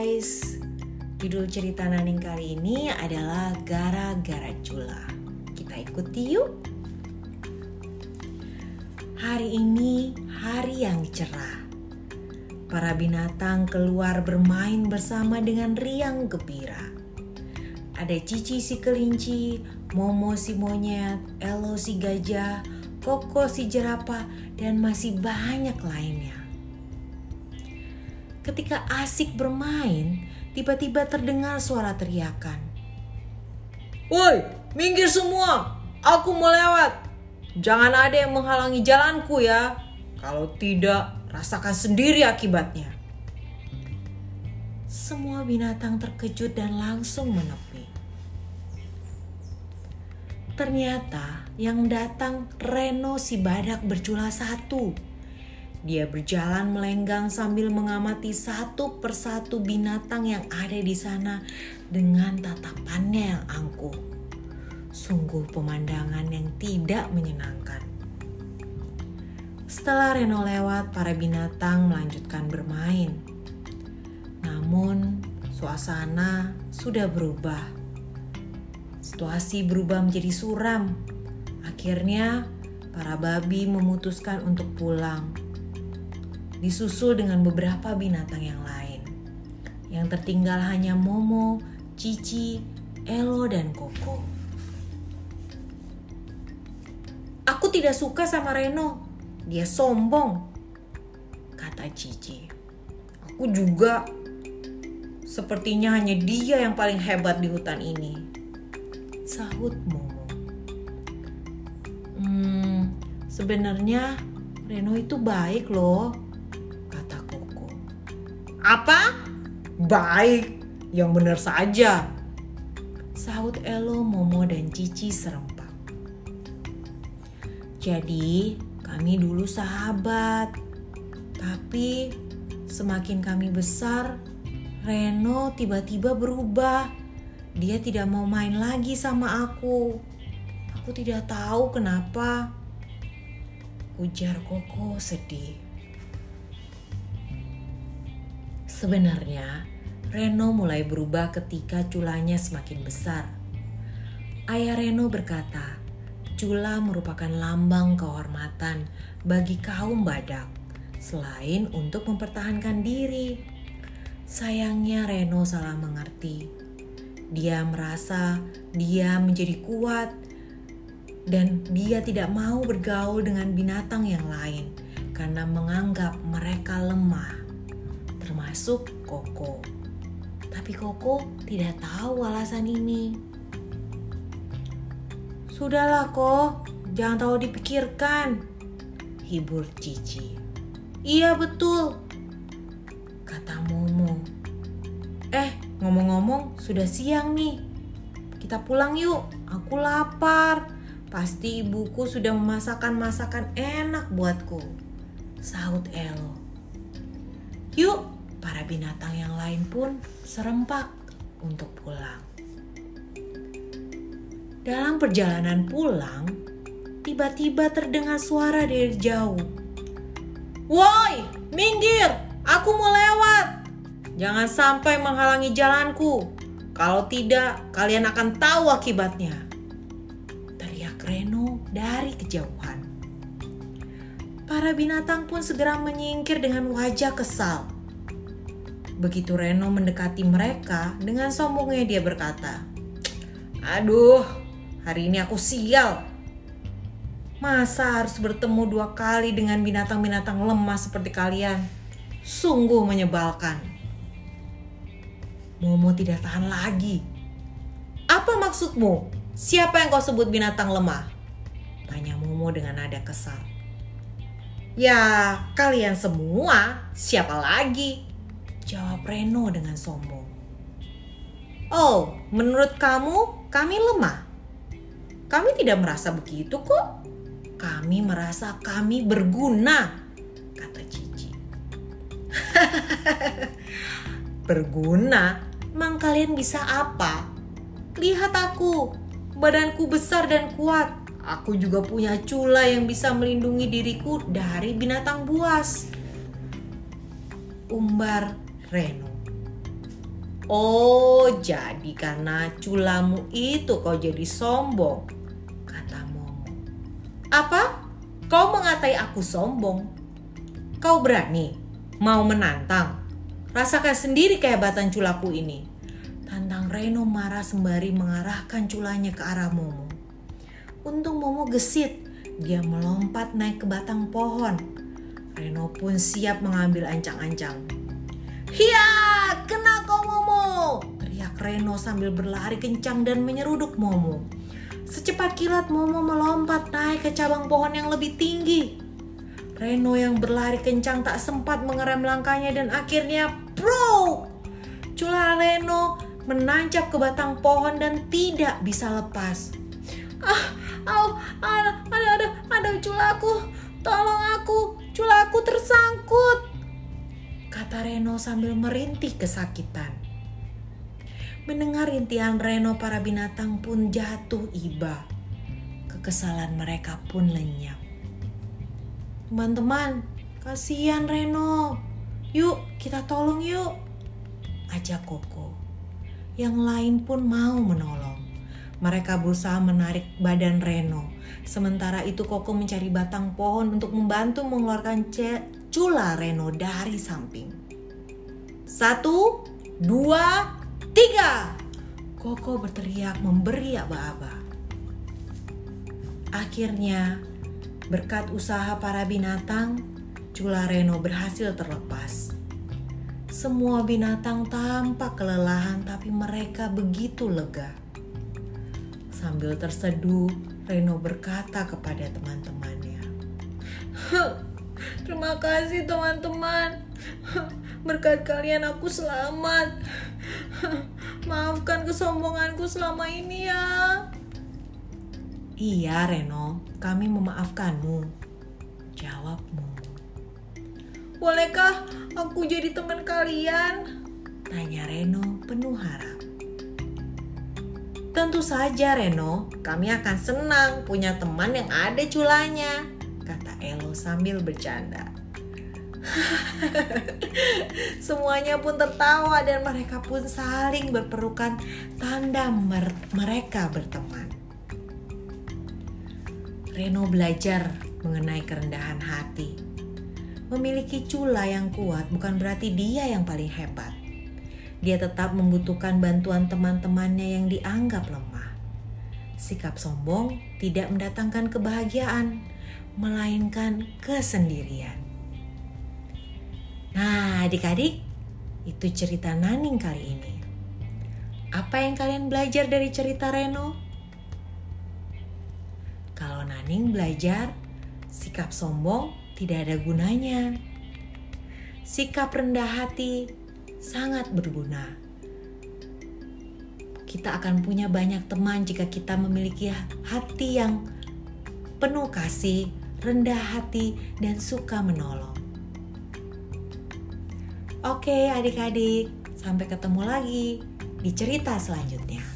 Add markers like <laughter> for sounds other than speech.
guys, judul cerita Naning kali ini adalah Gara-gara Cula. Kita ikuti yuk. Hari ini hari yang cerah. Para binatang keluar bermain bersama dengan riang gembira. Ada Cici si kelinci, Momo si monyet, Elo si gajah, Koko si jerapah, dan masih banyak lainnya. Ketika asik bermain, tiba-tiba terdengar suara teriakan. Woi, minggir semua. Aku mau lewat. Jangan ada yang menghalangi jalanku ya. Kalau tidak, rasakan sendiri akibatnya. Semua binatang terkejut dan langsung menepi. Ternyata yang datang Reno si badak bercula satu. Dia berjalan melenggang sambil mengamati satu persatu binatang yang ada di sana dengan tatapannya yang angkuh. Sungguh pemandangan yang tidak menyenangkan. Setelah Reno lewat, para binatang melanjutkan bermain. Namun, suasana sudah berubah. Situasi berubah menjadi suram. Akhirnya, para babi memutuskan untuk pulang disusul dengan beberapa binatang yang lain. Yang tertinggal hanya Momo, Cici, Elo, dan Koko. Aku tidak suka sama Reno. Dia sombong, kata Cici. Aku juga. Sepertinya hanya dia yang paling hebat di hutan ini. Sahut Momo. Hmm, sebenarnya Reno itu baik loh apa? Baik, yang benar saja. Sahut Elo, Momo, dan Cici serempak. Jadi, kami dulu sahabat. Tapi, semakin kami besar, Reno tiba-tiba berubah. Dia tidak mau main lagi sama aku. Aku tidak tahu kenapa. Ujar Koko sedih. Sebenarnya, Reno mulai berubah ketika culanya semakin besar. Ayah Reno berkata, cula merupakan lambang kehormatan bagi kaum badak, selain untuk mempertahankan diri. Sayangnya Reno salah mengerti. Dia merasa dia menjadi kuat dan dia tidak mau bergaul dengan binatang yang lain karena menganggap mereka lemah termasuk Koko. Tapi Koko tidak tahu alasan ini. Sudahlah kok, jangan terlalu dipikirkan. Hibur Cici. Iya betul, kata Momo. Eh, ngomong-ngomong sudah siang nih. Kita pulang yuk, aku lapar. Pasti ibuku sudah memasakkan masakan enak buatku. Sahut Elo. Yuk, para binatang yang lain pun serempak untuk pulang. Dalam perjalanan pulang, tiba-tiba terdengar suara dari jauh. Woi, minggir! Aku mau lewat! Jangan sampai menghalangi jalanku. Kalau tidak, kalian akan tahu akibatnya. Teriak Reno dari kejauhan. Para binatang pun segera menyingkir dengan wajah kesal. Begitu Reno mendekati mereka, dengan sombongnya dia berkata, Aduh, hari ini aku sial. Masa harus bertemu dua kali dengan binatang-binatang lemah seperti kalian? Sungguh menyebalkan. Momo tidak tahan lagi. Apa maksudmu? Siapa yang kau sebut binatang lemah? Tanya Momo dengan nada kesal. Ya, kalian semua. Siapa lagi? Jawab Reno dengan sombong. Oh, menurut kamu kami lemah? Kami tidak merasa begitu kok. Kami merasa kami berguna, kata Cici. <laughs> berguna? Mang kalian bisa apa? Lihat aku, badanku besar dan kuat. Aku juga punya cula yang bisa melindungi diriku dari binatang buas. Umbar Reno. Oh, jadi karena culamu itu kau jadi sombong, kata Momo. Apa? Kau mengatai aku sombong? Kau berani? Mau menantang? Rasakan sendiri kehebatan culaku ini. Tantang Reno marah sembari mengarahkan culanya ke arah Momo. Untung Momo gesit, dia melompat naik ke batang pohon. Reno pun siap mengambil ancang-ancang. Hiya, kena kau Momo! Teriak Reno sambil berlari kencang dan menyeruduk Momo. Secepat kilat Momo melompat naik ke cabang pohon yang lebih tinggi. Reno yang berlari kencang tak sempat mengerem langkahnya dan akhirnya bro! Cula Reno menancap ke batang pohon dan tidak bisa lepas. Ah, au, ada, ada, ada, ada culaku, tolong aku, culaku tersangkut kata Reno sambil merintih kesakitan. Mendengar rintihan Reno, para binatang pun jatuh iba. Kekesalan mereka pun lenyap. Teman-teman, kasihan Reno. Yuk, kita tolong yuk. Ajak Koko. Yang lain pun mau menolong. Mereka berusaha menarik badan Reno. Sementara itu Koko mencari batang pohon untuk membantu mengeluarkan cula Reno dari samping. Satu, dua, tiga. Koko berteriak memberi aba-aba. Akhirnya, berkat usaha para binatang, cula Reno berhasil terlepas. Semua binatang tampak kelelahan tapi mereka begitu lega. Sambil terseduh, Reno berkata kepada teman-temannya. Terima kasih teman-teman. <laughs> Berkat kalian aku selamat. <laughs> Maafkan kesombonganku selama ini ya. Iya Reno, kami memaafkanmu. Jawabmu. Bolehkah aku jadi teman kalian? Tanya Reno penuh harap. Tentu saja Reno, kami akan senang punya teman yang ada culanya Elo sambil bercanda. <laughs> Semuanya pun tertawa dan mereka pun saling berperukan tanda mer mereka berteman. Reno belajar mengenai kerendahan hati. Memiliki cula yang kuat bukan berarti dia yang paling hebat. Dia tetap membutuhkan bantuan teman-temannya yang dianggap lemah. Sikap sombong tidak mendatangkan kebahagiaan, melainkan kesendirian. Nah, adik-adik, itu cerita Naning kali ini. Apa yang kalian belajar dari cerita Reno? Kalau Naning belajar, sikap sombong tidak ada gunanya. Sikap rendah hati sangat berguna. Kita akan punya banyak teman jika kita memiliki hati yang penuh kasih, rendah hati, dan suka menolong. Oke, adik-adik, sampai ketemu lagi di cerita selanjutnya.